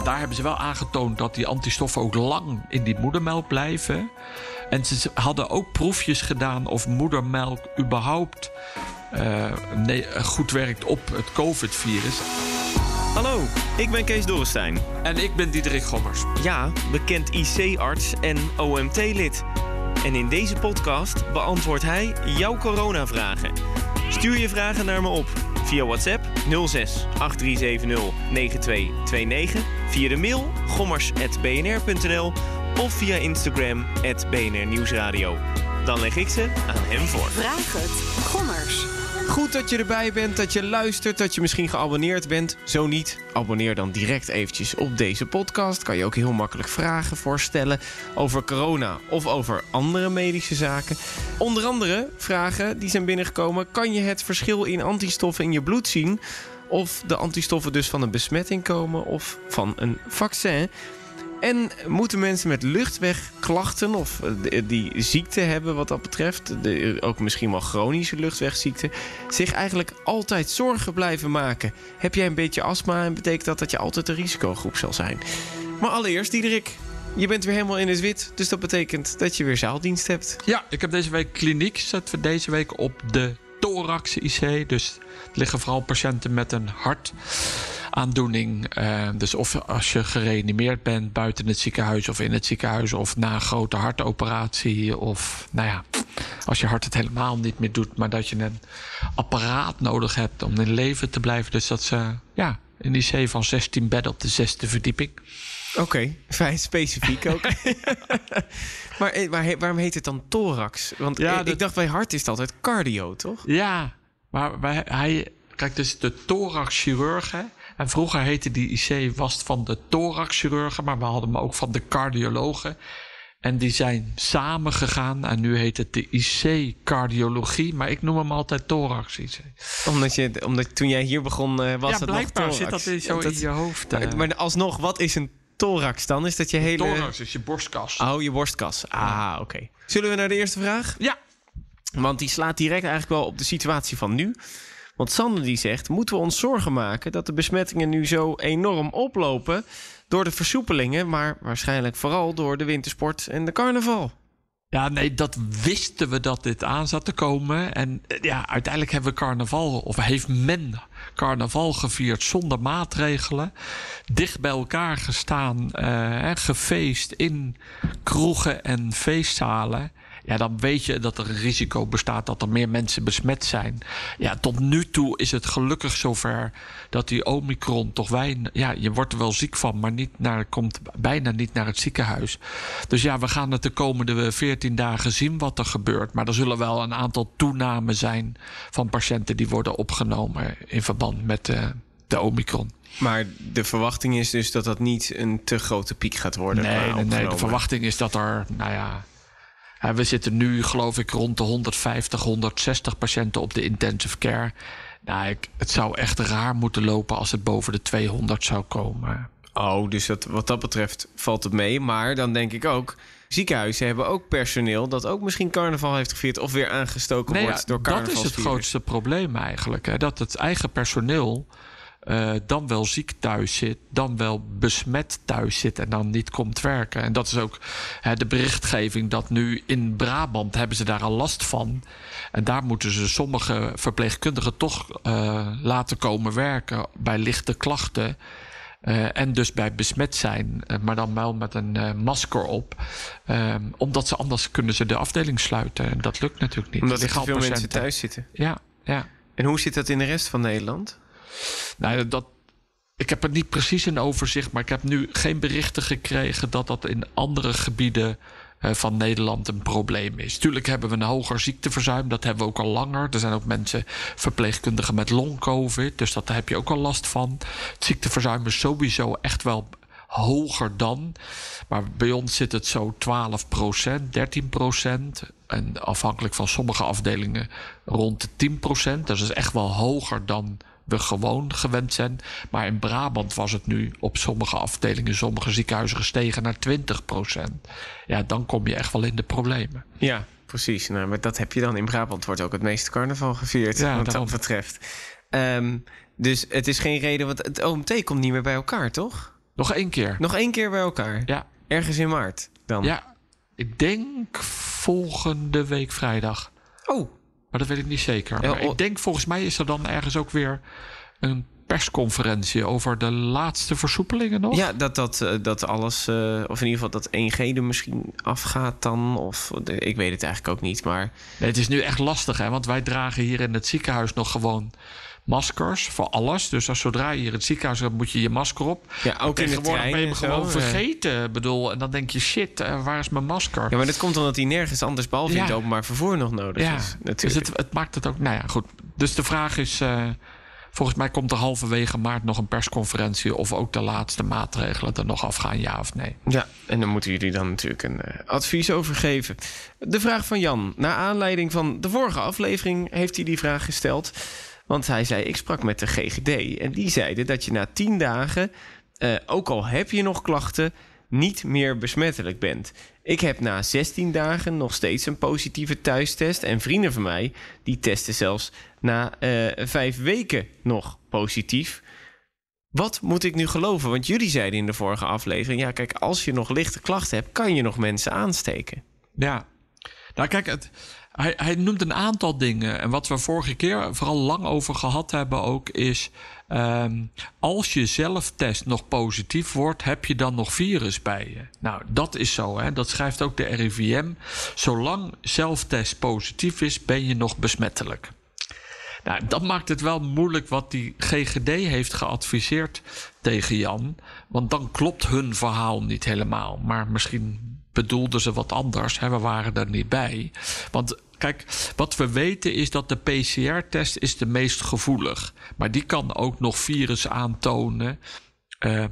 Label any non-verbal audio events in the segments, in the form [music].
En daar hebben ze wel aangetoond dat die antistoffen ook lang in die moedermelk blijven. En ze hadden ook proefjes gedaan of moedermelk überhaupt uh, nee, goed werkt op het COVID-virus. Hallo, ik ben Kees Dorrestein. En ik ben Diederik Gommers. Ja, bekend IC-arts en OMT-lid. En in deze podcast beantwoordt hij jouw coronavragen. Stuur je vragen naar me op via WhatsApp 06 8370 9229, via de mail gommers.bnr.nl of via Instagram BNR Nieuwsradio. Dan leg ik ze aan hem voor. Vraag het, Gommers. Goed dat je erbij bent, dat je luistert, dat je misschien geabonneerd bent. Zo niet, abonneer dan direct eventjes op deze podcast. Kan je ook heel makkelijk vragen voorstellen over corona of over andere medische zaken. Onder andere vragen die zijn binnengekomen. Kan je het verschil in antistoffen in je bloed zien? Of de antistoffen dus van een besmetting komen of van een vaccin? En moeten mensen met luchtwegklachten of eh, die ziekte hebben wat dat betreft, ook misschien wel chronische luchtwegziekte, zich eigenlijk altijd zorgen blijven maken? Heb jij een beetje astma en betekent dat dat je altijd een risicogroep zal zijn? Maar allereerst, Diederik, je bent weer helemaal in het wit, dus dat betekent dat je weer zaaldienst hebt. Ja, ik heb deze week kliniek. Zetten we deze week op de thorax IC. Dus er liggen vooral patiënten met een hart aandoening. Uh, dus of als je gereanimeerd bent buiten het ziekenhuis of in het ziekenhuis of na een grote hartoperatie of nou ja, als je hart het helemaal niet meer doet, maar dat je een apparaat nodig hebt om in leven te blijven. Dus dat ze ja, een IC van 16 bedden op de zesde verdieping. Oké, okay, fijn specifiek ook. [laughs] maar, eh, maar waarom heet het dan thorax? Want ja, ik, dacht bij hart is het altijd cardio, toch? Ja, maar bij, hij, kijk, dus de thoraxchirurgen en vroeger heette die IC vast van de thoraxchirurgen, maar we hadden hem ook van de cardiologen. En die zijn samengegaan en nu heet het de IC-cardiologie, maar ik noem hem altijd thorax-IC. Omdat, je, omdat toen jij hier begon uh, was ja, het nog thorax. zit dat zo in je hoofd. Uh. Maar alsnog, wat is een thorax dan? Is dat je hele... Thorax is je borstkas. Oh, je borstkas. Ah, oké. Zullen we naar de eerste vraag? Ja. Want die slaat direct eigenlijk wel op de situatie van nu. Want Sander die zegt, moeten we ons zorgen maken dat de besmettingen nu zo enorm oplopen door de versoepelingen, maar waarschijnlijk vooral door de wintersport en de carnaval? Ja, nee, dat wisten we dat dit aan zat te komen. En eh, ja, uiteindelijk hebben we carnaval, of heeft men carnaval gevierd zonder maatregelen. Dicht bij elkaar gestaan, uh, gefeest in kroegen en feestzalen ja, dan weet je dat er een risico bestaat dat er meer mensen besmet zijn. Ja, tot nu toe is het gelukkig zover dat die Omicron toch weinig. Ja, je wordt er wel ziek van, maar niet naar, komt bijna niet naar het ziekenhuis. Dus ja, we gaan het de komende 14 dagen zien wat er gebeurt. Maar er zullen wel een aantal toenamen zijn van patiënten die worden opgenomen in verband met de, eh, de Omicron. Maar de verwachting is dus dat dat niet een te grote piek gaat worden. Nee, nee, nee, de verwachting is dat er, nou ja, we zitten nu, geloof ik, rond de 150, 160 patiënten op de intensive care. Nou, ik, het zou echt raar moeten lopen als het boven de 200 zou komen. Oh, dus dat, wat dat betreft valt het mee. Maar dan denk ik ook, ziekenhuizen hebben ook personeel dat ook misschien carnaval heeft gevierd of weer aangestoken wordt door carnaval. Dat is het grootste probleem eigenlijk. Hè? Dat het eigen personeel uh, dan wel ziek thuis zit, dan wel besmet thuis zit en dan niet komt werken. En dat is ook hè, de berichtgeving dat nu in Brabant hebben ze daar al last van. En daar moeten ze sommige verpleegkundigen toch uh, laten komen werken bij lichte klachten. Uh, en dus bij besmet zijn, maar dan wel met een masker op. omdat ze anders kunnen ze de afdeling sluiten. En dat lukt natuurlijk niet. Omdat er veel mensen thuis zitten. Ja, ja. En hoe zit dat in de rest van Nederland? Nou, dat, ik heb er niet precies een overzicht, maar ik heb nu geen berichten gekregen dat dat in andere gebieden uh, van Nederland een probleem is. Tuurlijk hebben we een hoger ziekteverzuim, dat hebben we ook al langer. Er zijn ook mensen, verpleegkundigen met long-covid, dus dat heb je ook al last van. Het ziekteverzuim is sowieso echt wel hoger dan. Maar bij ons zit het zo 12% 13% En afhankelijk van sommige afdelingen rond de 10% Dat is echt wel hoger dan we gewoon gewend zijn. Maar in Brabant was het nu op sommige afdelingen, sommige ziekenhuizen gestegen naar 20% Ja, dan kom je echt wel in de problemen. Ja, precies. Nou, maar dat heb je dan. In Brabant wordt ook het meeste carnaval gevierd, ja, wat dat betreft. Um, dus het is geen reden, want het OMT komt niet meer bij elkaar, toch? Nog één keer. Nog één keer bij elkaar. Ja. Ergens in maart dan. Ja. Ik denk volgende week vrijdag. Oh, Maar dat weet ik niet zeker. Maar ik denk volgens mij is er dan ergens ook weer een persconferentie over de laatste versoepelingen nog. ja, dat, dat, eh, dat alles, eh, of in ieder geval dat 1G er misschien afgaat dan. Of de- ik weet het eigenlijk ook niet, maar Nee, het is nu echt lastig, hè? Want wij dragen hier in het ziekenhuis nog gewoon maskers voor alles. Dus als zodra je hier in het ziekenhuis bent, moet je je masker op. ja, ook in de trein ben je hem gewoon eh. vergeten. Ik bedoel, en dan denk je, shit, eh, waar is mijn masker? Ja, maar dat komt omdat hij nergens anders behalve in Ja. het openbaar vervoer nog nodig Ja, is. dus Natuurlijk. het, het maakt het ook. Nou ja, goed. Dus de vraag is. eh, volgens mij komt er halverwege maart nog een persconferentie. of ook de laatste maatregelen er nog afgaan, ja of nee. Ja, en dan moeten jullie dan natuurlijk een advies over geven. De vraag van Jan. Naar aanleiding van de vorige aflevering heeft hij die vraag gesteld. Want hij zei, ik sprak met de GGD. En die zeiden dat je na 10 dagen, eh, ook al heb je nog klachten, niet meer besmettelijk bent. Ik heb na 16 dagen nog steeds een positieve thuistest. En vrienden van mij, die testen zelfs na eh vijf weken nog positief. Wat moet ik nu geloven? Want jullie zeiden in de vorige aflevering: ja, kijk, als je nog lichte klachten hebt, kan je nog mensen aansteken. Ja. Nou, kijk, het, hij, hij noemt een aantal dingen. En wat we vorige keer vooral lang over gehad hebben ook is... ehm, als je zelftest nog positief wordt, heb je dan nog virus bij je? Nou, dat is zo. Hè? Dat schrijft ook de RIVM. Zolang zelftest positief is, ben je nog besmettelijk. Nou, dat maakt het wel moeilijk wat die GGD heeft geadviseerd tegen Jan. Want dan klopt hun verhaal niet helemaal. Maar misschien bedoelden ze wat anders. Hè? We waren er niet bij. Want kijk, wat we weten is dat de PCR-test is de meest gevoelig. Maar die kan ook nog virus aantonen. ehm,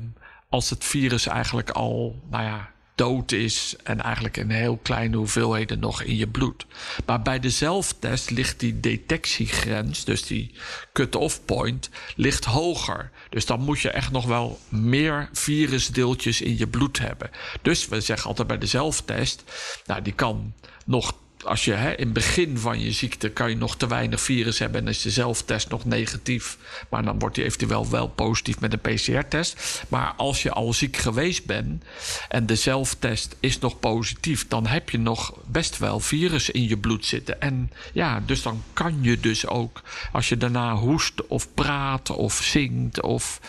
als het virus eigenlijk al, nou ja, dood is en eigenlijk in heel kleine hoeveelheden nog in je bloed. Maar bij de zelftest ligt die detectiegrens, dus die cut-off point, ligt hoger. Dus dan moet je echt nog wel meer virusdeeltjes in je bloed hebben. Dus we zeggen altijd bij de zelftest, nou die kan nog als je hè, in het begin van je ziekte kan je nog te weinig virus hebben en is de zelftest nog negatief, maar dan wordt die eventueel wel positief met een PCR-test. Maar als je al ziek geweest bent en de zelftest is nog positief, dan heb je nog best wel virus in je bloed zitten. En ja, dus dan kan je dus ook, als je daarna hoest of praat of zingt of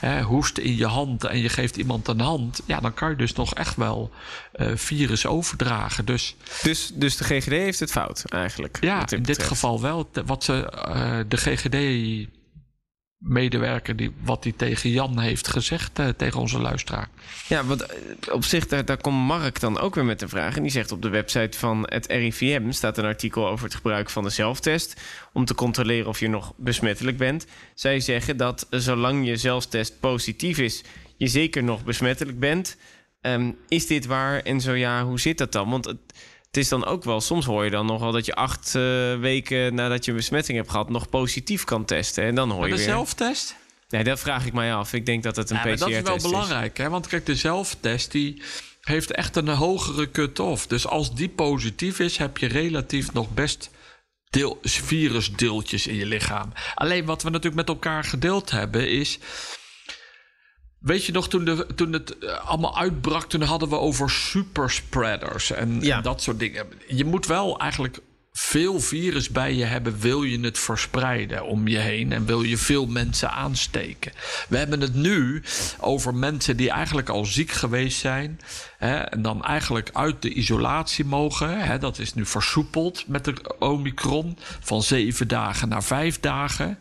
hè, hoest in je hand en je geeft iemand een hand, ja, dan kan je dus nog echt wel eh, virus overdragen. Dus Dus, dus de GGD heeft het fout eigenlijk. ja, in dit geval wel. Wat ze, eh, de GGD-medewerker, die, wat hij tegen Jan heeft gezegd, eh, tegen onze luisteraar. Ja, want eh, op zich, daar, daar komt Mark dan ook weer met een vraag. En die zegt op de website van het RIVM staat een artikel over het gebruik van de zelftest. Om te controleren of je nog besmettelijk bent. Zij zeggen dat zolang je zelftest positief is, je zeker nog besmettelijk bent. Ehm, is dit waar? En zo ja, hoe zit dat dan? Want het, het is dan ook wel, soms hoor je dan nog wel dat je acht eh, weken nadat je een besmetting hebt gehad, nog positief kan testen. En dan hoor Maar je de weer. zelftest? Nee, dat vraag ik mij af. Ik denk dat het een Ja, maar dat is PCR-test wel belangrijk, hè? Want kijk, de zelftest die heeft echt een hogere cut-off. Dus als die positief is, heb je relatief nog best deel, virusdeeltjes in je lichaam. Alleen wat we natuurlijk met elkaar gedeeld hebben is. Weet je nog, toen, de, toen het eh, allemaal uitbrak, toen hadden we over superspreaders en, Ja. en dat soort dingen. Je moet wel eigenlijk veel virus bij je hebben, wil je het verspreiden om je heen en wil je veel mensen aansteken. We hebben het nu over mensen die eigenlijk al ziek geweest zijn hè, en dan eigenlijk uit de isolatie mogen. Hè, dat is nu versoepeld met de Omicron van zeven dagen naar vijf dagen.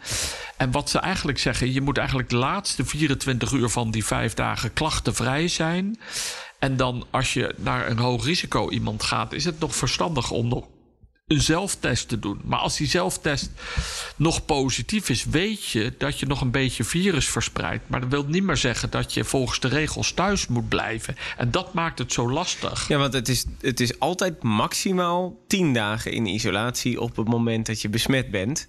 En wat ze eigenlijk zeggen, je moet eigenlijk de laatste 24 uur van die vijf dagen klachtenvrij zijn. En dan als je naar een hoog risico iemand gaat, is het nog verstandig om nog een zelftest te doen. Maar als die zelftest nog positief is, weet je dat je nog een beetje virus verspreidt. Maar dat wil niet meer zeggen dat je volgens de regels thuis moet blijven. En dat maakt het zo lastig. Ja, want het is, het is altijd maximaal 10 dagen in isolatie op het moment dat je besmet bent.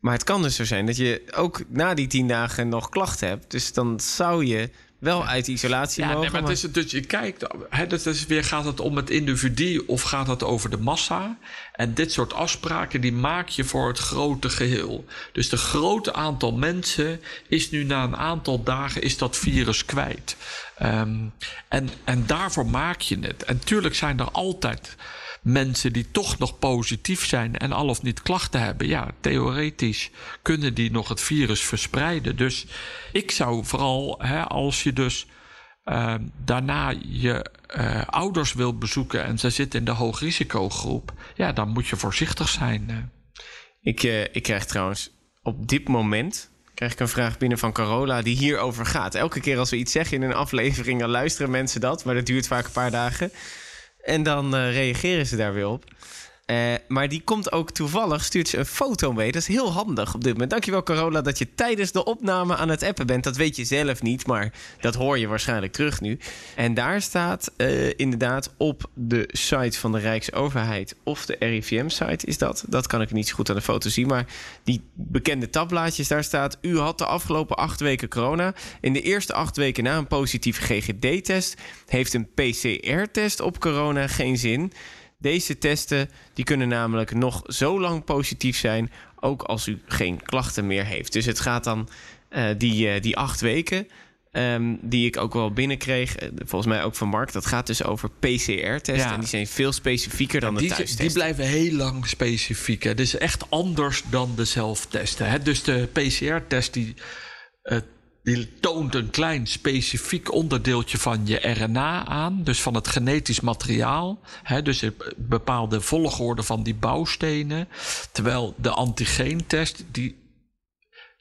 Maar het kan dus zo zijn dat je ook na die 10 dagen nog klachten hebt. Dus dan zou je wel uit isolatie Ja, mogen. nee, maar het is het, dus je kijkt, hè, dat is weer, gaat het om het individu of gaat het over de massa? En dit soort afspraken die maak je voor het grote geheel. Dus de grote aantal mensen is nu na een aantal dagen is dat virus kwijt. Ehm, en, en daarvoor maak je het. En tuurlijk zijn er altijd mensen die toch nog positief zijn en al of niet klachten hebben. Ja, theoretisch kunnen die nog het virus verspreiden. Dus ik zou vooral, hè, als je dus uh, daarna je uh, ouders wil bezoeken en ze zitten in de hoogrisicogroep, ja, dan moet je voorzichtig zijn. Uh. Ik, uh, ik krijg trouwens op dit moment krijg ik een vraag binnen van Carola die hierover gaat. Elke keer als we iets zeggen in een aflevering, dan luisteren mensen dat, maar dat duurt vaak een paar dagen. En dan uh, reageren ze daar weer op. Uh, maar die komt ook toevallig, stuurt ze een foto mee. Dat is heel handig op dit moment. Dankjewel Carola dat je tijdens de opname aan het appen bent. Dat weet je zelf niet, maar dat hoor je waarschijnlijk terug nu. En daar staat uh, inderdaad op de site van de Rijksoverheid of de RIVM-site is dat. Dat kan ik niet zo goed aan de foto zien, maar die bekende tabblaadjes, daar staat... U had de afgelopen acht weken corona. In de eerste acht weken na een positieve GGD-test... heeft een PCR-test op corona geen zin... Deze testen die kunnen namelijk nog zo lang positief zijn, ook als u geen klachten meer heeft. Dus het gaat dan uh, die, uh, die acht weken. Um, die ik ook wel binnenkreeg, volgens mij ook van Mark. Dat gaat dus over PCR-testen. Ja. En die zijn veel specifieker dan die, de thuistesten. Die blijven heel lang specifiek. Het is echt anders dan de zelftesten. Hè? Dus de PCR-test die... Uh, die toont een klein specifiek onderdeeltje van je RNA aan, dus van het genetisch materiaal. Hè, dus een bepaalde volgorde van die bouwstenen. Terwijl de antigeentest, die,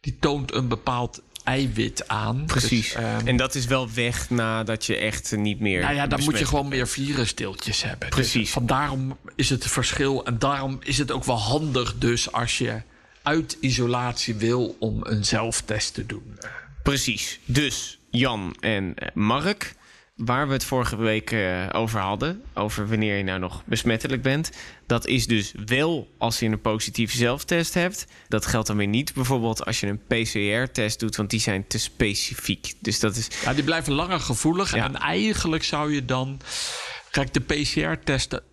die toont een bepaald eiwit aan. Precies. Dus, um, en dat is wel weg nadat je echt niet meer. Nou ja, dan moet je gewoon meer virusdeeltjes hebben. Precies. Dus vandaarom is het verschil. En daarom is het ook wel handig, dus als je uit isolatie wil om een zelftest te doen. Precies. Dus Jan en Mark, waar we het vorige week uh, over hadden, over wanneer je nou nog besmettelijk bent, dat is dus wel als je een positieve zelftest hebt. Dat geldt dan weer niet bijvoorbeeld als je een PCR-test doet, want die zijn te specifiek. Dus dat is. Ja, die blijven langer gevoelig. Ja. En eigenlijk zou je dan. Kijk, de PCR-testen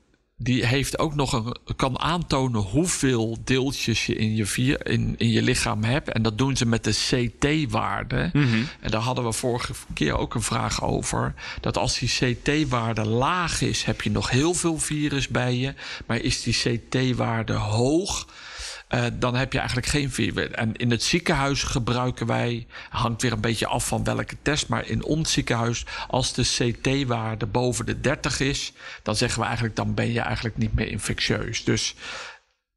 die heeft ook nog een, kan aantonen hoeveel deeltjes je in je, vier, in, in je lichaam hebt. En dat doen ze met de CT-waarde. Mm -hmm. En daar hadden we vorige keer ook een vraag over. Dat als die CT-waarde laag is, heb je nog heel veel virus bij je. Maar is die CT-waarde hoog, uh, dan heb je eigenlijk geen virus. En in het ziekenhuis gebruiken wij, hangt weer een beetje af van welke test, maar in ons ziekenhuis, als de CT-waarde boven de 30 is, dan zeggen we eigenlijk, dan ben je eigenlijk niet meer infectieus. Dus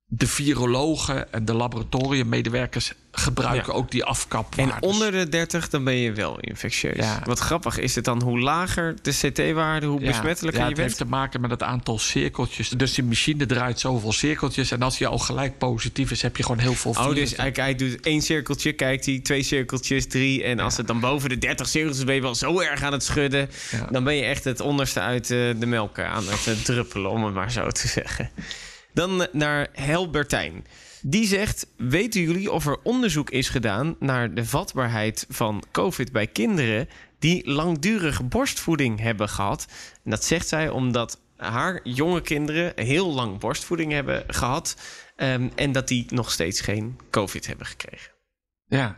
de virologen en de laboratoriummedewerkers gebruiken ja. ook die afkapwaardes. En onder de 30, dan ben je wel infectieus. Ja. Wat grappig is het dan, hoe lager de CT-waarde, hoe besmettelijker ja, je bent? Het heeft te maken met het aantal cirkeltjes. Dus die machine draait zoveel cirkeltjes. En als je al gelijk positief is, heb je gewoon heel veel virus. Oh, dus hij, hij doet één cirkeltje, kijkt hij, twee cirkeltjes, drie. En als het dan boven de 30 cirkeltjes is, ben je wel zo erg aan het schudden. Dan ben je echt het onderste uit de melk aan het druppelen, om het maar zo te zeggen. Dan naar Helbertijn. Die zegt: Weten jullie of er onderzoek is gedaan naar de vatbaarheid van COVID bij kinderen die langdurig borstvoeding hebben gehad? En dat zegt zij omdat haar jonge kinderen heel lang borstvoeding hebben gehad um, en dat die nog steeds geen COVID hebben gekregen. Ja,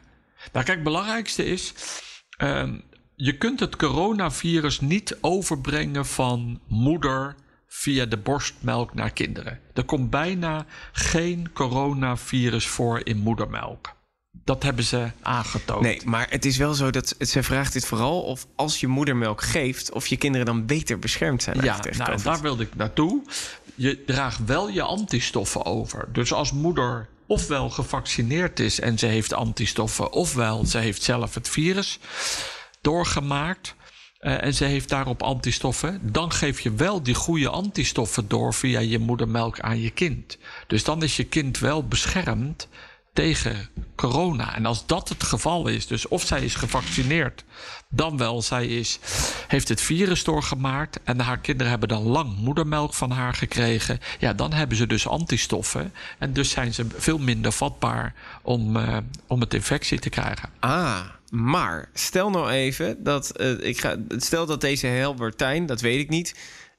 nou kijk, het belangrijkste is. Um, je kunt het coronavirus niet overbrengen van moeder via de borstmelk naar kinderen. Er komt bijna geen coronavirus voor in moedermelk. Dat hebben ze aangetoond. Nee, maar het is wel zo dat ze vraagt dit vooral of als je moedermelk geeft, of je kinderen dan beter beschermd zijn. Ja, nou, daar wilde ik naartoe. Je draagt wel je antistoffen over. Dus als moeder ofwel gevaccineerd is en ze heeft antistoffen, ofwel ze heeft zelf het virus doorgemaakt. Uh, en ze heeft daarop antistoffen, dan geef je wel die goede antistoffen door via je moedermelk aan je kind. Dus dan is je kind wel beschermd tegen corona. En als dat het geval is, dus of zij is gevaccineerd, dan wel zij is, heeft het virus doorgemaakt en haar kinderen hebben dan lang moedermelk van haar gekregen, ja, dan hebben ze dus antistoffen en dus zijn ze veel minder vatbaar om, uh, om het infectie te krijgen. Ah, Maar stel nou even dat eh, ik ga. Stel dat deze Helbertijn, dat weet ik niet,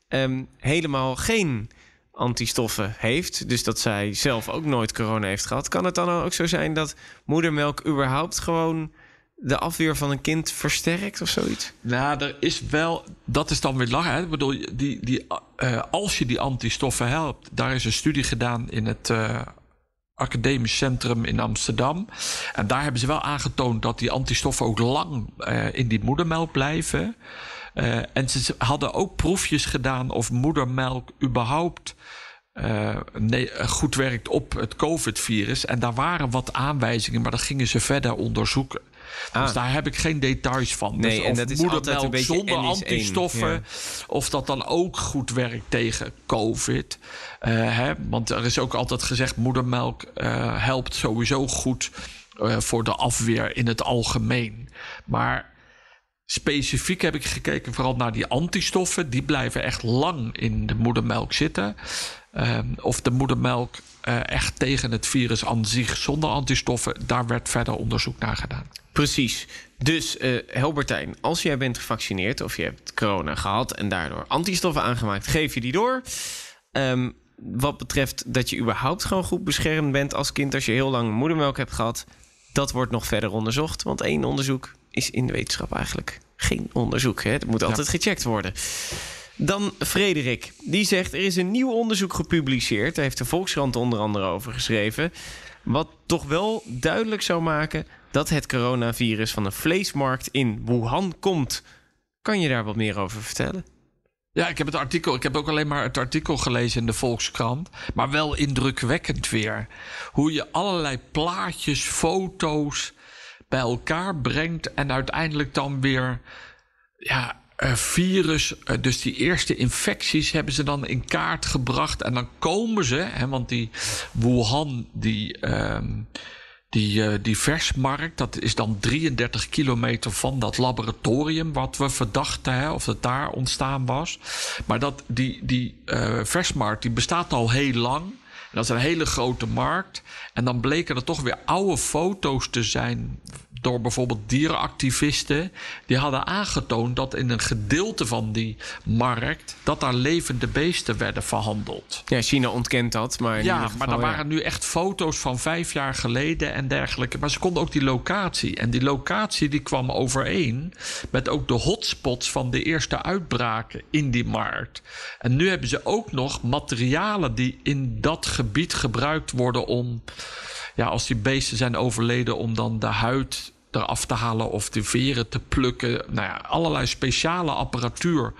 ehm, helemaal geen antistoffen heeft. Dus dat zij zelf ook nooit corona heeft gehad. Kan het dan ook zo zijn dat moedermelk überhaupt gewoon de afweer van een kind versterkt of zoiets? Nou, er is wel. Dat is dan weer lang. Hè? Ik bedoel, die, die, uh, als je die antistoffen helpt, daar is een studie gedaan in het. Uh, Academisch Centrum in Amsterdam. En daar hebben ze wel aangetoond dat die antistoffen ook lang uh, in die moedermelk blijven. Uh, en ze hadden ook proefjes gedaan of moedermelk überhaupt nee, goed werkt op het COVID-virus. En daar waren wat aanwijzingen, maar dat gingen ze verder onderzoeken. Ah. Dus daar heb ik geen details van. Nee, dus en dat is altijd een beetje zonder antistoffen, ja. of dat dan ook goed werkt tegen COVID. Uh, hè? Want er is ook altijd gezegd: moedermelk uh, helpt sowieso goed uh, voor de afweer in het algemeen. Maar specifiek heb ik gekeken vooral naar die antistoffen. Die blijven echt lang in de moedermelk zitten. Um, of de moedermelk uh, echt tegen het virus aan zich zonder antistoffen, daar werd verder onderzoek naar gedaan. Precies. Dus uh, Helbertijn, als jij bent gevaccineerd of je hebt corona gehad en daardoor antistoffen aangemaakt, geef je die door. Um, wat betreft dat je überhaupt gewoon goed beschermd bent als kind als je heel lang moedermelk hebt gehad, dat wordt nog verder onderzocht. Want één onderzoek is in de wetenschap eigenlijk geen onderzoek. Hè? Dat moet altijd ja. gecheckt worden. Dan Frederik, die zegt er is een nieuw onderzoek gepubliceerd. Daar heeft de Volkskrant onder andere over geschreven. Wat toch wel duidelijk zou maken dat het coronavirus van een vleesmarkt in Wuhan komt. Kan je daar wat meer over vertellen? Ja, ik heb het artikel. Ik heb ook alleen maar het artikel gelezen in de Volkskrant. Maar wel indrukwekkend weer. Hoe je allerlei plaatjes, foto's bij elkaar brengt. En uiteindelijk dan weer. Ja, virus, uh, dus die eerste infecties hebben ze dan in kaart gebracht. En dan komen ze, hè, want die Wuhan, die, um, die, uh, die versmarkt, dat is dan 33 kilometer van dat laboratorium wat we verdachten, hè, of het daar ontstaan was. Maar dat, die, die versmarkt, die bestaat al heel lang. Dat is een hele grote markt. En dan bleken er toch weer oude foto's te zijn door bijvoorbeeld dierenactivisten. Die hadden aangetoond dat in een gedeelte van die markt... dat daar levende beesten werden verhandeld. Ja, China ontkent dat, maar... ja, geval, maar er waren nu echt foto's van vijf jaar geleden en dergelijke. Maar ze konden ook die locatie. En die locatie die kwam overeen met ook de hotspots... van de eerste uitbraken in die markt. En nu hebben ze ook nog materialen die in dat gebied gebruikt worden om ja, als die beesten zijn overleden, om dan de huid eraf te halen of de veren te plukken. Nou ja, allerlei speciale apparatuur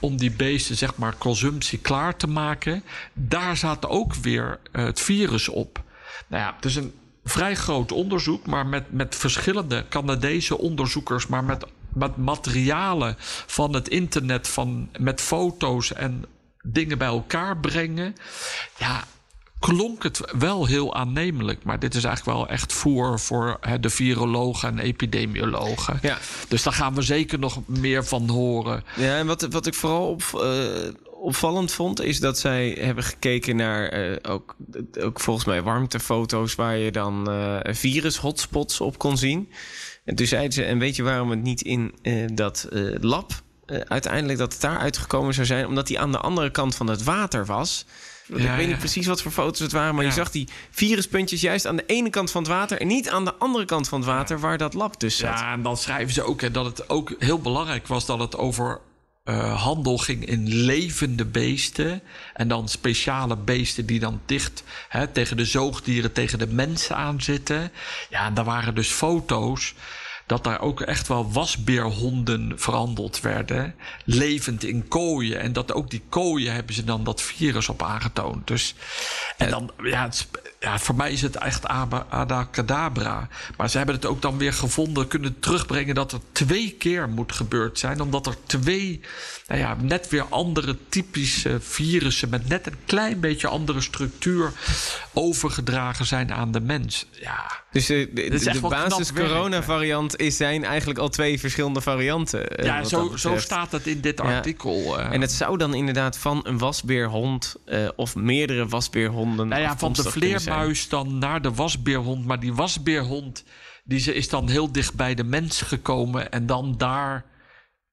om die beesten, zeg maar, consumptie klaar te maken. Daar zat ook weer uh, het virus op. Nou ja, het is een vrij groot onderzoek, maar met, met verschillende Canadese onderzoekers, maar met, met materialen van het internet, van, met foto's en dingen bij elkaar brengen. Ja, klonk het wel heel aannemelijk. Maar dit is eigenlijk wel echt voer voor hè, de virologen en epidemiologen. Ja. Dus daar gaan we zeker nog meer van horen. Ja, en wat, wat ik vooral op, uh, opvallend vond, is dat zij hebben gekeken naar uh, ook, ook volgens mij warmtefoto's waar je dan uh, virus-hotspots op kon zien. En toen zeiden ze, en weet je waarom het niet in dat lab uiteindelijk dat het daar uitgekomen zou zijn? Omdat die aan de andere kant van het water was. Ja, ik weet niet precies wat voor foto's het waren, maar ja. je zag die viruspuntjes juist aan de ene kant van het water en niet aan de andere kant van het water waar dat lab dus zat. Ja, en dan schrijven ze ook hè, dat het ook heel belangrijk was dat het over uh, handel ging in levende beesten. En dan speciale beesten die dan dicht hè, tegen de zoogdieren, tegen de mensen aanzitten. Ja, en daar waren dus foto's dat daar ook echt wel wasbeerhonden verhandeld werden. Levend in kooien. En dat ook die kooien hebben ze dan dat virus op aangetoond. Dus, en dan, ja, ja, voor mij is het echt abacadabra. Maar ze hebben het ook dan weer gevonden, kunnen terugbrengen dat er twee keer moet gebeurd zijn. Omdat er twee, nou ja, net weer andere typische virussen met net een klein beetje andere structuur overgedragen zijn aan de mens. Ja. Dus de, de, de, de basis coronavariant is zijn eigenlijk al twee verschillende varianten. Ja, zo, zo staat het in dit artikel. Ja. Uh. En het zou dan inderdaad van een wasbeerhond uh, of meerdere wasbeerhonden. Nou ja, van de vleermuis dan naar de wasbeerhond. Maar die wasbeerhond die ze is dan heel dicht bij de mens gekomen en dan daar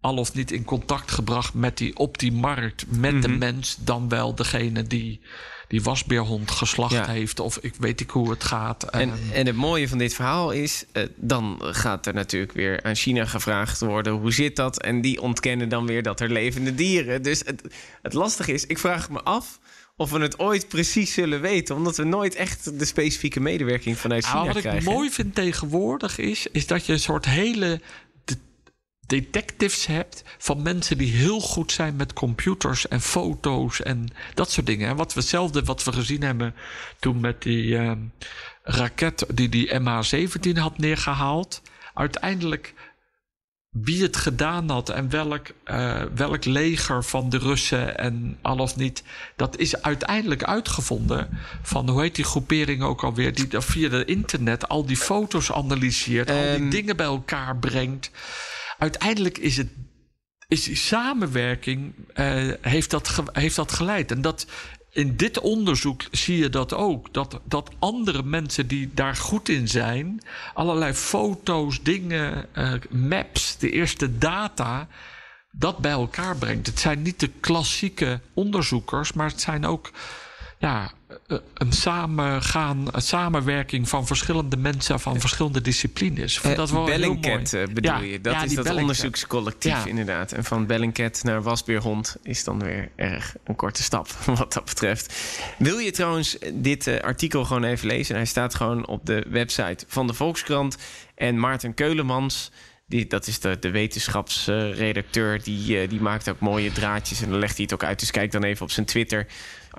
al of niet in contact gebracht met die op die markt, met de Mhm. mens, dan wel degene die die wasbeerhond geslacht Ja. heeft. Of ik weet niet hoe het gaat. En, Ehm, en het mooie van dit verhaal is, eh, dan gaat er natuurlijk weer aan China gevraagd worden hoe zit dat? En die ontkennen dan weer dat er levende dieren. Dus het, het lastige is, ik vraag me af of we het ooit precies zullen weten, omdat we nooit echt de specifieke medewerking vanuit China Nou, wat krijgen. ik mooi vind tegenwoordig is, is dat je een soort hele detectives hebt van mensen die heel goed zijn met computers en foto's en dat soort dingen. En wat we hetzelfde wat we gezien hebben toen met die ehm, raket die die MH17 had neergehaald. Uiteindelijk wie het gedaan had en welk, eh, welk leger van de Russen en al of niet. Dat is uiteindelijk uitgevonden van, hoe heet die groepering ook alweer, die via het internet al die foto's analyseert, al die Ehm. dingen bij elkaar brengt. Uiteindelijk is het. Is die samenwerking eh, heeft, dat heeft dat geleid. En dat in dit onderzoek zie je dat ook. Dat, dat andere mensen die daar goed in zijn, allerlei foto's, dingen, eh, maps, de eerste data, dat bij elkaar brengt. Het zijn niet de klassieke onderzoekers, maar het zijn ook ja, eh, een samengaan, een samenwerking van verschillende mensen van verschillende disciplines. Eh, dat wel heel mooi. Eh, bedoel Ja, je? Dat ja, is dat Bellingcat. onderzoekscollectief Ja. inderdaad. En van Bellingcat naar wasbeerhond is dan weer erg een korte stap [laughs] wat dat betreft. Wil je trouwens dit eh, artikel gewoon even lezen? Hij staat gewoon op de website van de Volkskrant. En Maarten Keulemans, die, dat is de, de wetenschapsredacteur, die, eh, die maakt ook mooie draadjes en dan legt hij het ook uit. Dus kijk dan even op zijn Twitter.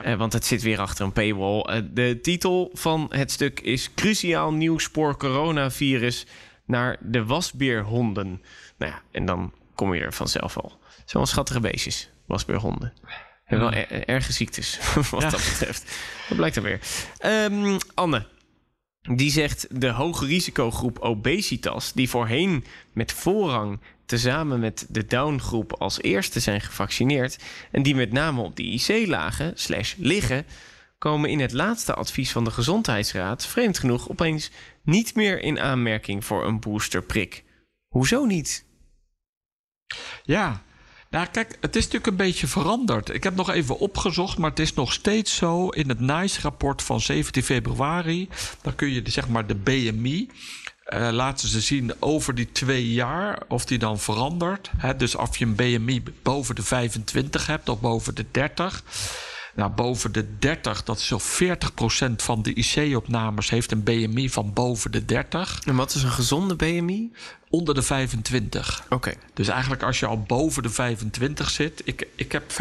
Eh, want het zit weer achter een paywall. Eh, de titel van het stuk is Cruciaal nieuw spoor coronavirus naar de wasbeerhonden. Nou ja, en dan kom je er vanzelf al. Zo'n schattige beestjes, wasbeerhonden. Hebben wel er- erge ziektes, [laughs] wat Ja. dat betreft. Dat blijkt dan weer. Ehm, Anne, die zegt de hoge risicogroep obesitas... die voorheen met voorrang tezamen met de downgroep als eerste zijn gevaccineerd... en die met name op de IC lagen, slash liggen... komen in het laatste advies van de Gezondheidsraad... vreemd genoeg opeens niet meer in aanmerking voor een boosterprik. Hoezo niet? Ja, nou kijk, het is natuurlijk een beetje veranderd. Ik heb nog even opgezocht, maar het is nog steeds zo in het NICE-rapport van 17 februari. Dan kun je zeg maar de BMI. Eh, laten ze zien over die twee jaar of die dan verandert. Hè, dus of je een BMI boven de 25 hebt of boven de 30. Nou, boven de 30, dat is zo'n 40% van de IC-opnames heeft een BMI van boven de 30. En wat is een gezonde BMI? Onder de 25. Oké. Dus eigenlijk als je al boven de 25 zit, ik, ik heb 25,5.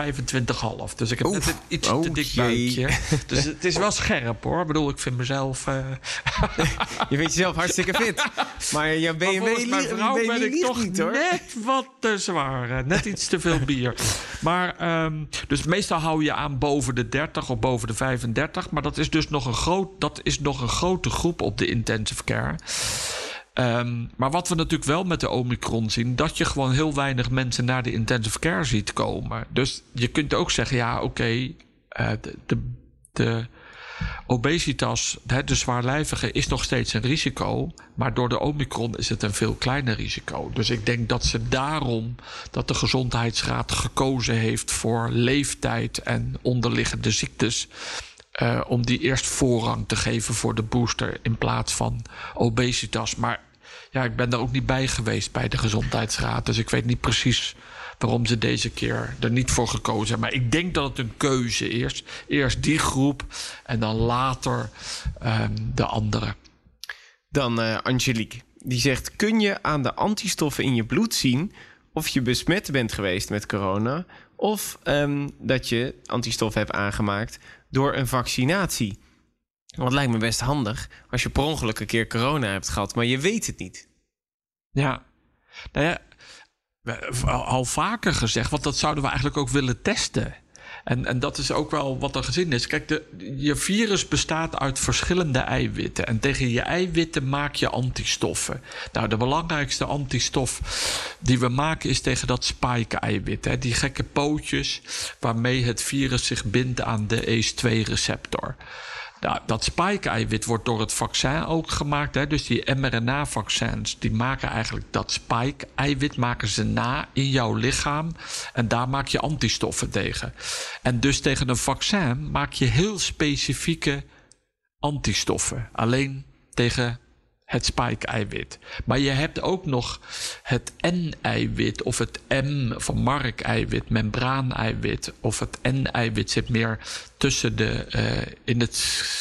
Dus ik heb net een iets te Oh, dik jee. buikje. [laughs] Dus het is wel scherp hoor. Ik bedoel, ik vind mezelf... eh, [laughs] Je vindt jezelf hartstikke fit. Maar maar BMW, mijn vrouw ben ik toch niet hoor. net wat te zwaar. Net iets te veel bier. Maar, ehm, dus meestal hou je aan boven de 30 of boven de 35. Maar dat is dus nog een, groot, dat is nog een grote groep op de intensive care. Ehm, maar wat we natuurlijk wel met de Omicron zien, dat je gewoon heel weinig mensen naar de intensive care ziet komen. Dus je kunt ook zeggen, ja, oké, eh, de, de, de obesitas, hè, de zwaarlijvige, is nog steeds een risico. Maar door de Omicron is het een veel kleiner risico. Dus ik denk dat ze daarom, dat de Gezondheidsraad gekozen heeft voor leeftijd en onderliggende ziektes. Eh, om die eerst voorrang te geven voor de booster in plaats van obesitas. Maar ja, ik ben daar ook niet bij geweest bij de Gezondheidsraad. Dus ik weet niet precies waarom ze deze keer er niet voor gekozen hebben. Maar ik denk dat het een keuze is. Eerst die groep en dan later ehm, de andere. Dan eh, Angelique. Die zegt: Kun je aan de antistoffen in je bloed zien of je besmet bent geweest met corona? Of ehm, dat je antistoffen hebt aangemaakt door een vaccinatie? Want lijkt me best handig als je per ongeluk een keer corona hebt gehad, maar je weet het niet. Ja, nou ja, al vaker gezegd, want dat zouden we eigenlijk ook willen testen. En, en dat is ook wel wat er gezien is. Kijk, de, je virus bestaat uit verschillende eiwitten. En tegen je eiwitten maak je antistoffen. Nou, de belangrijkste antistof die we maken is tegen dat spike-eiwit. Die gekke pootjes waarmee het virus zich bindt aan de ACE2-receptor. Nou, dat spike-eiwit wordt door het vaccin ook gemaakt. Hè? Dus die mRNA-vaccins, die maken eigenlijk dat spike-eiwit maken ze na in jouw lichaam. En daar maak je antistoffen tegen. En dus tegen een vaccin maak je heel specifieke antistoffen. Alleen tegen het spike-eiwit. Maar je hebt ook nog het N-eiwit of het M van Mark-eiwit, membraan-eiwit. Of het N-eiwit zit meer tussen de, uh, in het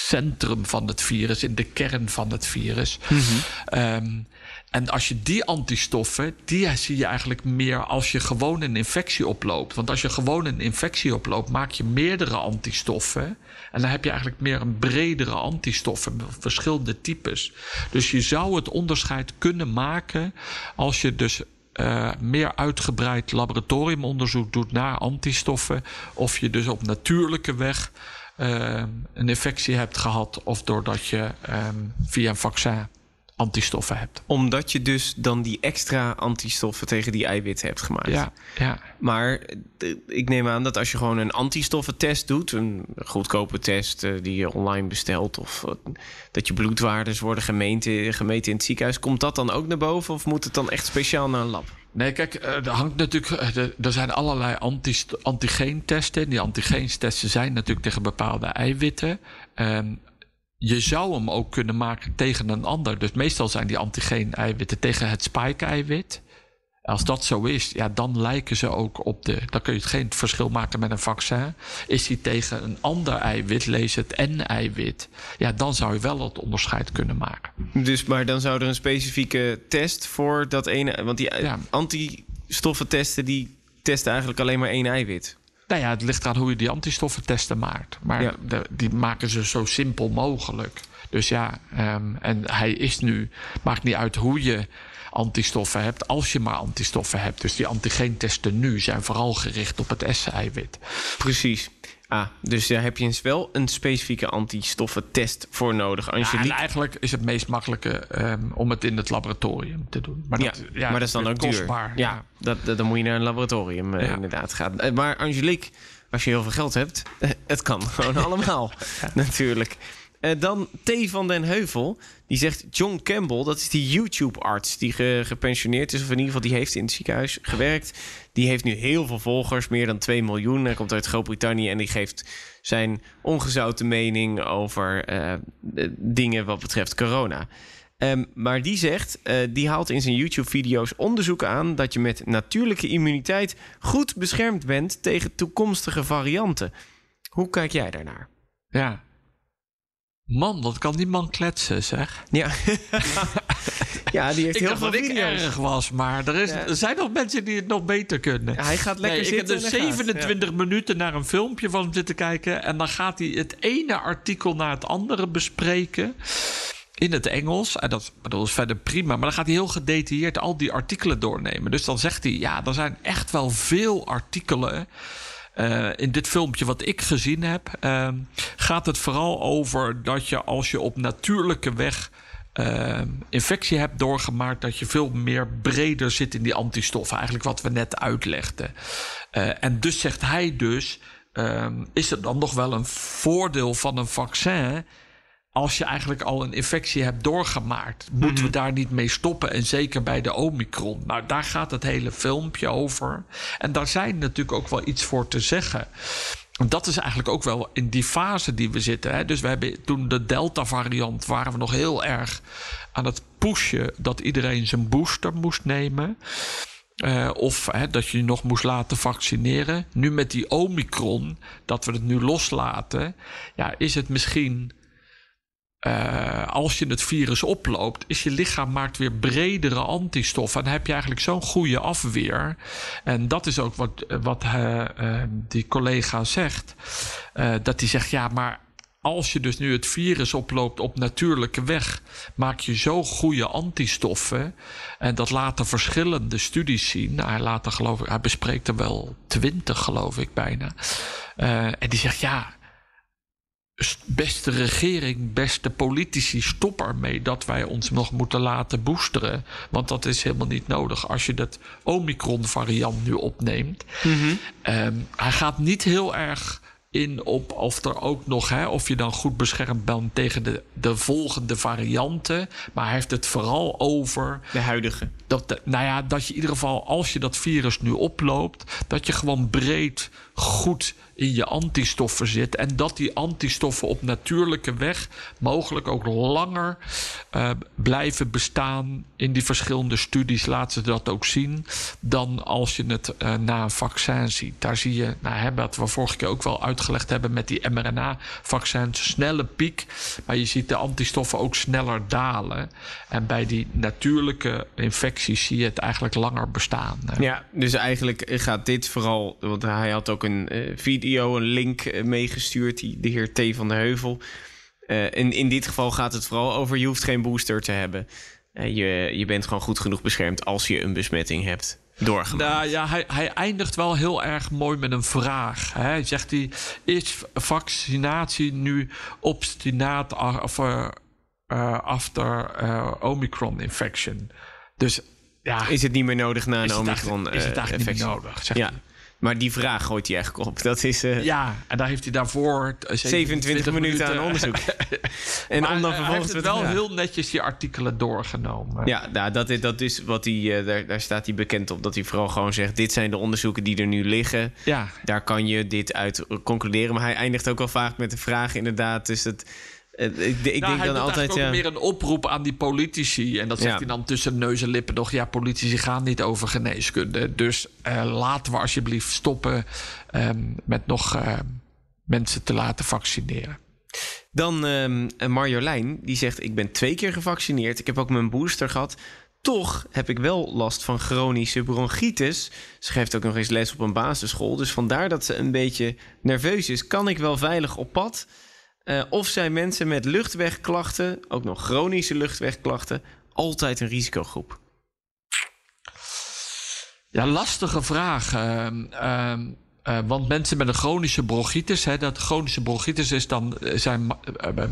centrum van het virus, in de kern van het virus. Mm -hmm. um, en als je die antistoffen, die zie je eigenlijk meer als je gewoon een infectie oploopt. Want als je gewoon een infectie oploopt, maak je meerdere antistoffen. En dan heb je eigenlijk meer een bredere antistoffen, verschillende types. Dus je zou het onderscheid kunnen maken als je dus uh, meer uitgebreid laboratoriumonderzoek doet naar antistoffen. Of je dus op natuurlijke weg uh, een infectie hebt gehad, of doordat je um, via een vaccin antistoffen hebt. Omdat je dus dan die extra antistoffen tegen die eiwitten hebt gemaakt. Ja, ja. Maar ik neem aan dat als je gewoon een antistoffentest doet, een goedkope test uh, die je online bestelt, of uh, dat je bloedwaardes worden gemeten, gemeten in het ziekenhuis, komt dat dan ook naar boven of moet het dan echt speciaal naar een lab? Nee, kijk, er hangt natuurlijk. Er zijn allerlei antigeentesten. Die antigeentesten zijn natuurlijk tegen bepaalde eiwitten. Um, je zou hem ook kunnen maken tegen een ander. Dus meestal zijn die antigeen-eiwitten tegen het spike-eiwit. Als dat zo is, ja, dan lijken ze ook op de. Dan kun je het geen verschil maken met een vaccin. Is die tegen een ander eiwit, lees het N-eiwit. Ja, dan zou je wel het onderscheid kunnen maken. Dus, maar dan zou er een specifieke test voor dat ene. Want die ja. antistoffentesten die testen eigenlijk alleen maar één eiwit. Nou ja, het ligt eraan hoe je die antistoffentesten maakt. Maar ja. de, die maken ze zo simpel mogelijk. Dus ja, um, en hij is nu, maakt niet uit hoe je antistoffen hebt, als je maar antistoffen hebt. Dus die antigeentesten nu zijn vooral gericht op het S-eiwit. Precies. Ah, dus daar heb je wel een specifieke antistoffentest voor nodig. Angelique... Ja, eigenlijk is het meest makkelijke um, om het in het laboratorium te doen. Maar dat, ja, ja, maar dat is dan ook kostbaar. Duur. Ja, dat, dat, dan moet je naar een laboratorium uh, inderdaad gaan. Uh, maar Angelique, als je heel veel geld hebt, [laughs] het kan gewoon allemaal [laughs] natuurlijk. Uh, dan T. van den Heuvel. Die zegt John Campbell, dat is die YouTube-arts die ge gepensioneerd is, of in ieder geval die heeft in het ziekenhuis gewerkt. Die heeft nu heel veel volgers, meer dan 2 miljoen. Hij komt uit Groot-Brittannië en die geeft zijn ongezouten mening over uh, dingen wat betreft corona. Um, maar die zegt, die haalt in zijn YouTube-video's onderzoek aan dat je met natuurlijke immuniteit goed beschermd bent tegen toekomstige varianten. Hoe kijk jij daarnaar? Ja, Man, wat kan die man kletsen, zeg. Ja. [laughs] ja, die heeft ik heel veel dat ik erg was, maar er, is, ja. er zijn nog mensen die het nog beter kunnen. Ja, hij gaat lekker nee, zitten. Ik heb dus 27 gaat, minuten naar een filmpje van hem zitten kijken... en dan gaat hij het ene artikel naar het andere bespreken in het Engels. En dat, dat is verder prima. Maar dan gaat hij heel gedetailleerd al die artikelen doornemen. Dus dan zegt hij, ja, er zijn echt wel veel artikelen... Uh, in dit filmpje wat ik gezien heb, uh, gaat het vooral over dat je als je op natuurlijke weg uh, infectie hebt doorgemaakt, dat je veel meer breder zit in die antistoffen. Eigenlijk wat we net uitlegden. Uh, en dus zegt hij dus, ehm, is het dan nog wel een voordeel van een vaccin? Als je eigenlijk al een infectie hebt doorgemaakt, moeten mm -hmm. we daar niet mee stoppen. En zeker bij de Omicron. Nou, daar gaat het hele filmpje over. En daar zijn natuurlijk ook wel iets voor te zeggen. Dat is eigenlijk ook wel in die fase die we zitten. Hè? Dus we hebben toen de Delta-variant waren we nog heel erg aan het pushen dat iedereen zijn booster moest nemen. Uh, of hè, dat je je nog moest laten vaccineren. Nu met die Omicron, dat we het nu loslaten, ja, is het misschien uh, als je het virus oploopt, is je lichaam maakt weer bredere antistoffen. En heb je eigenlijk zo'n goede afweer. En dat is ook wat, wat uh, uh, die collega zegt. dat hij zegt, ja, maar als je dus nu het virus oploopt op natuurlijke weg, maak je zo goede antistoffen. En dat laten verschillende studies zien. Hij, laat er, geloof ik, hij bespreekt er wel twintig, geloof ik bijna. en die zegt, ja beste regering, beste politici, stop ermee dat wij ons nog moeten laten boosteren. Want dat is helemaal niet nodig als je dat Omicron-variant nu opneemt. Mm -hmm. um, hij gaat niet heel erg in op of er ook nog, hè, of je dan goed beschermd bent tegen de, de volgende varianten. Maar hij heeft het vooral over. De huidige. Dat, nou ja, dat je in ieder geval, als je dat virus nu oploopt, dat je gewoon breed goed in je antistoffen zit. En dat die antistoffen op natuurlijke weg mogelijk ook langer uh, blijven bestaan. In die verschillende studies laten ze dat ook zien. Dan als je het uh, na een vaccin ziet. Daar zie je, nou, hè, wat we vorige keer ook wel uitgelegd hebben met die mRNA-vaccins, snelle piek. Maar je ziet de antistoffen ook sneller dalen. En bij die natuurlijke infecties zie je het eigenlijk langer bestaan. Ja, dus eigenlijk gaat dit vooral, want hij had ook een uh, video, een link uh, meegestuurd, die, de heer T. van de Heuvel. Uh, in, in dit geval gaat het vooral over, je hoeft geen booster te hebben. je, je bent gewoon goed genoeg beschermd als je een besmetting hebt. Doorgemaakt. Nou ja, hij, hij eindigt wel heel erg mooi met een vraag. Hij zegt hij, is vaccinatie nu obstinaat of, after Omicron infection? Dus ja. Is het niet meer nodig na een Omicron infectie? Is het eigenlijk niet meer nodig, zegt ja. hij. Maar die vraag gooit hij eigenlijk op. Dat is, uh, ja, en daar heeft hij daarvoor 27, 27 minuten aan onderzoek. [laughs] en maar om dan vervolgens hij heeft het wel heel netjes die artikelen doorgenomen. Ja, nou, dat, is, dat is wat hij, uh, daar, daar staat hij bekend op. Dat hij vooral gewoon zegt: dit zijn de onderzoeken die er nu liggen. Ja. Daar kan je dit uit concluderen. Maar hij eindigt ook wel vaak met de vraag, inderdaad. Dus het. Ik, ik nou, denk dan altijd. ja. meer een oproep aan die politici. En dat zegt Ja. hij dan tussen neus en lippen nog. Ja, politici gaan niet over geneeskunde. Dus eh, laten we alsjeblieft stoppen ehm, met nog eh, mensen te laten vaccineren. Dan ehm, Marjolein, die zegt: Ik ben twee keer gevaccineerd. Ik heb ook mijn booster gehad. Toch heb ik wel last van chronische bronchitis. Ze geeft ook nog eens les op een basisschool. Dus vandaar dat ze een beetje nerveus is. Kan ik wel veilig op pad? Uh, of zijn mensen met luchtwegklachten, ook nog chronische luchtwegklachten, altijd een risicogroep? Ja, lastige vraag. Uh, uh, uh, want mensen met een chronische bronchitis, hè, dat chronische bronchitis is dan zijn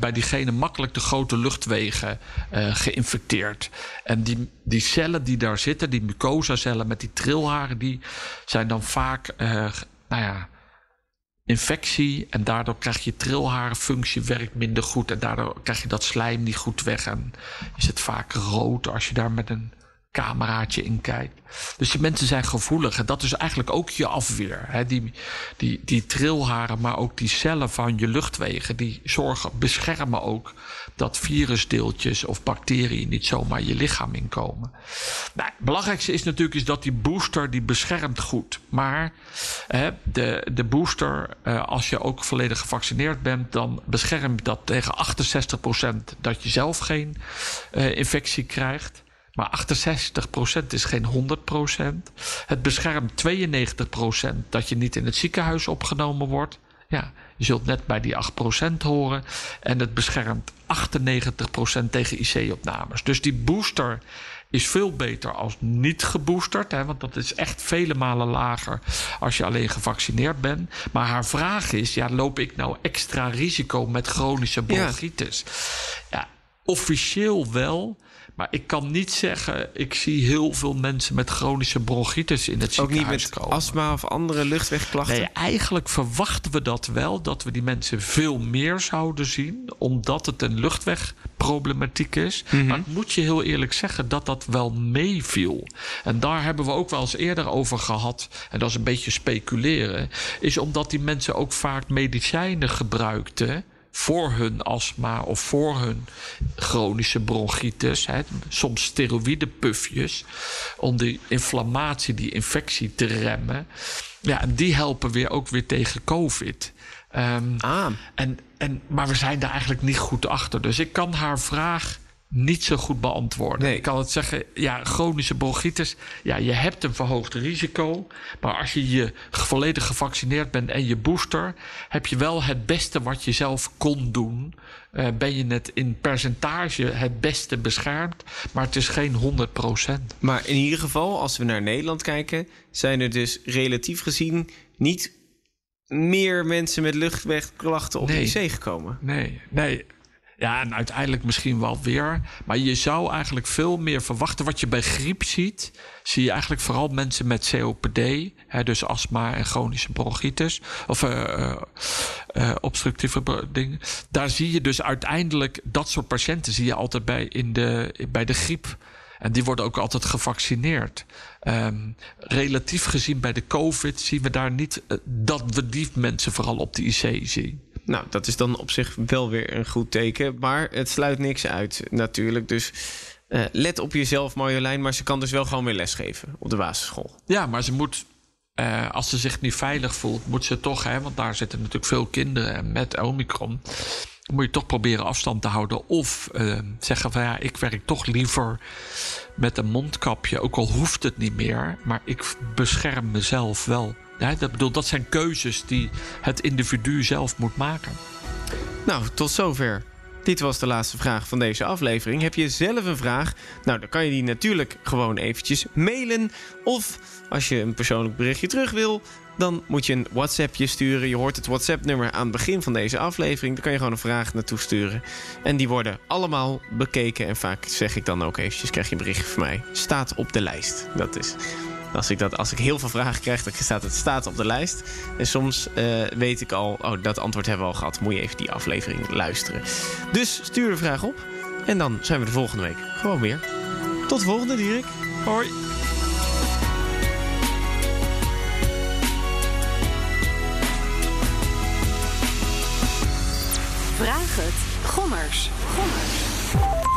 bij diegene makkelijk de grote luchtwegen geïnfecteerd. En die, die cellen die daar zitten, die mucosacellen met die trilharen, die zijn dan vaak, nou ja, infectie. En daardoor krijg je trilharenfunctie werkt minder goed. En daardoor krijg je dat slijm niet goed weg. En is het vaak rood als je daar met een cameraatje in kijkt. Dus die mensen zijn gevoelig. En dat is eigenlijk ook je afweer. Hè? Die, die, die trilharen, maar ook die cellen van je luchtwegen... die zorgen, beschermen ook dat virusdeeltjes of bacteriën... niet zomaar je lichaam inkomen. Nou, het belangrijkste is natuurlijk is dat die booster... die beschermt goed. Maar hè, de, de booster, uh, als je ook volledig gevaccineerd bent... dan beschermt dat tegen 68% dat je zelf geen uh, infectie krijgt... Maar 68% is geen 100%. Het beschermt 92% dat je niet in het ziekenhuis opgenomen wordt. Ja, je zult net bij die 8% horen. En het beschermt 98% tegen IC-opnames. Dus die booster is veel beter als niet geboosterd. Hè, want dat is echt vele malen lager als je alleen gevaccineerd bent. Maar haar vraag is, ja, loop ik nou extra risico met chronische bronchitis? Ja, ja officieel wel. Maar ik kan niet zeggen, ik zie heel veel mensen met chronische bronchitis in het Ook niet ziekenhuis met komen. astma of andere luchtwegklachten? Nee, eigenlijk verwachten we dat wel, dat we die mensen veel meer zouden zien, omdat het een luchtwegproblematiek is. Mhm. Maar ik moet je heel eerlijk zeggen dat dat wel meeviel. En daar hebben we ook wel eens eerder over gehad, en dat is een beetje speculeren, is omdat die mensen ook vaak medicijnen gebruikten voor hun astma of voor hun chronische bronchitis. Hè, soms steroïdepufjes om die inflammatie, die infectie te remmen. Ja, en die helpen weer ook weer tegen COVID. Um, ah. en, en, maar we zijn daar eigenlijk niet goed achter. Dus ik kan haar vraag niet zo goed beantwoorden. Nee. Ik kan het zeggen, ja, chronische bronchitis, ja, je hebt een verhoogd risico. Maar als je je volledig gevaccineerd bent en je booster, heb je wel het beste wat je zelf kon doen. Uh, ben je het in percentage het beste beschermd, maar het is geen 100%. Maar in ieder geval, als we naar Nederland kijken, zijn er dus relatief gezien niet meer mensen met luchtwegklachten op Nee. de IC gekomen. Nee, nee. Ja, en uiteindelijk misschien wel weer. Maar je zou eigenlijk veel meer verwachten. Wat je bij griep ziet, zie je eigenlijk vooral mensen met COPD. Hè, dus astma en chronische bronchitis. Of uh, uh, obstructieve dingen. Daar zie je dus uiteindelijk dat soort patiënten zie je altijd bij, in de, bij de griep. En die worden ook altijd gevaccineerd. Um, relatief gezien bij de COVID zien we daar niet dat we die mensen vooral op de IC zien. Nou, dat is dan op zich wel weer een goed teken. Maar het sluit niks uit natuurlijk. Dus uh, let op jezelf, Marjolein. Maar ze kan dus wel gewoon weer lesgeven op de basisschool. Ja, maar ze moet uh, als ze zich niet veilig voelt, moet ze toch, hè, want daar zitten natuurlijk veel kinderen met Omicron. Moet je toch proberen afstand te houden. Of uh, zeggen van ja, ik werk toch liever met een mondkapje. Ook al hoeft het niet meer. Maar ik bescherm mezelf wel. Ja, dat, bedoel, dat zijn keuzes die het individu zelf moet maken. Nou, tot zover. Dit was de laatste vraag van deze aflevering. Heb je zelf een vraag? Nou, dan kan je die natuurlijk gewoon eventjes mailen. Of als je een persoonlijk berichtje terug wil, dan moet je een WhatsAppje sturen. Je hoort het WhatsApp-nummer aan het begin van deze aflevering. Daar kan je gewoon een vraag naartoe sturen. En die worden allemaal bekeken. En vaak zeg ik dan ook eventjes, krijg je een berichtje van mij. Staat op de lijst. Dat is als ik, dat, als ik heel veel vragen krijg, dan staat het staat op de lijst. En soms uh, weet ik al, oh, dat antwoord hebben we al gehad. Moet je even die aflevering luisteren. Dus stuur de vraag op. En dan zijn we de volgende week gewoon weer. Tot de volgende, Dirk. Hoi. Vraag het. Gommers. Gommers.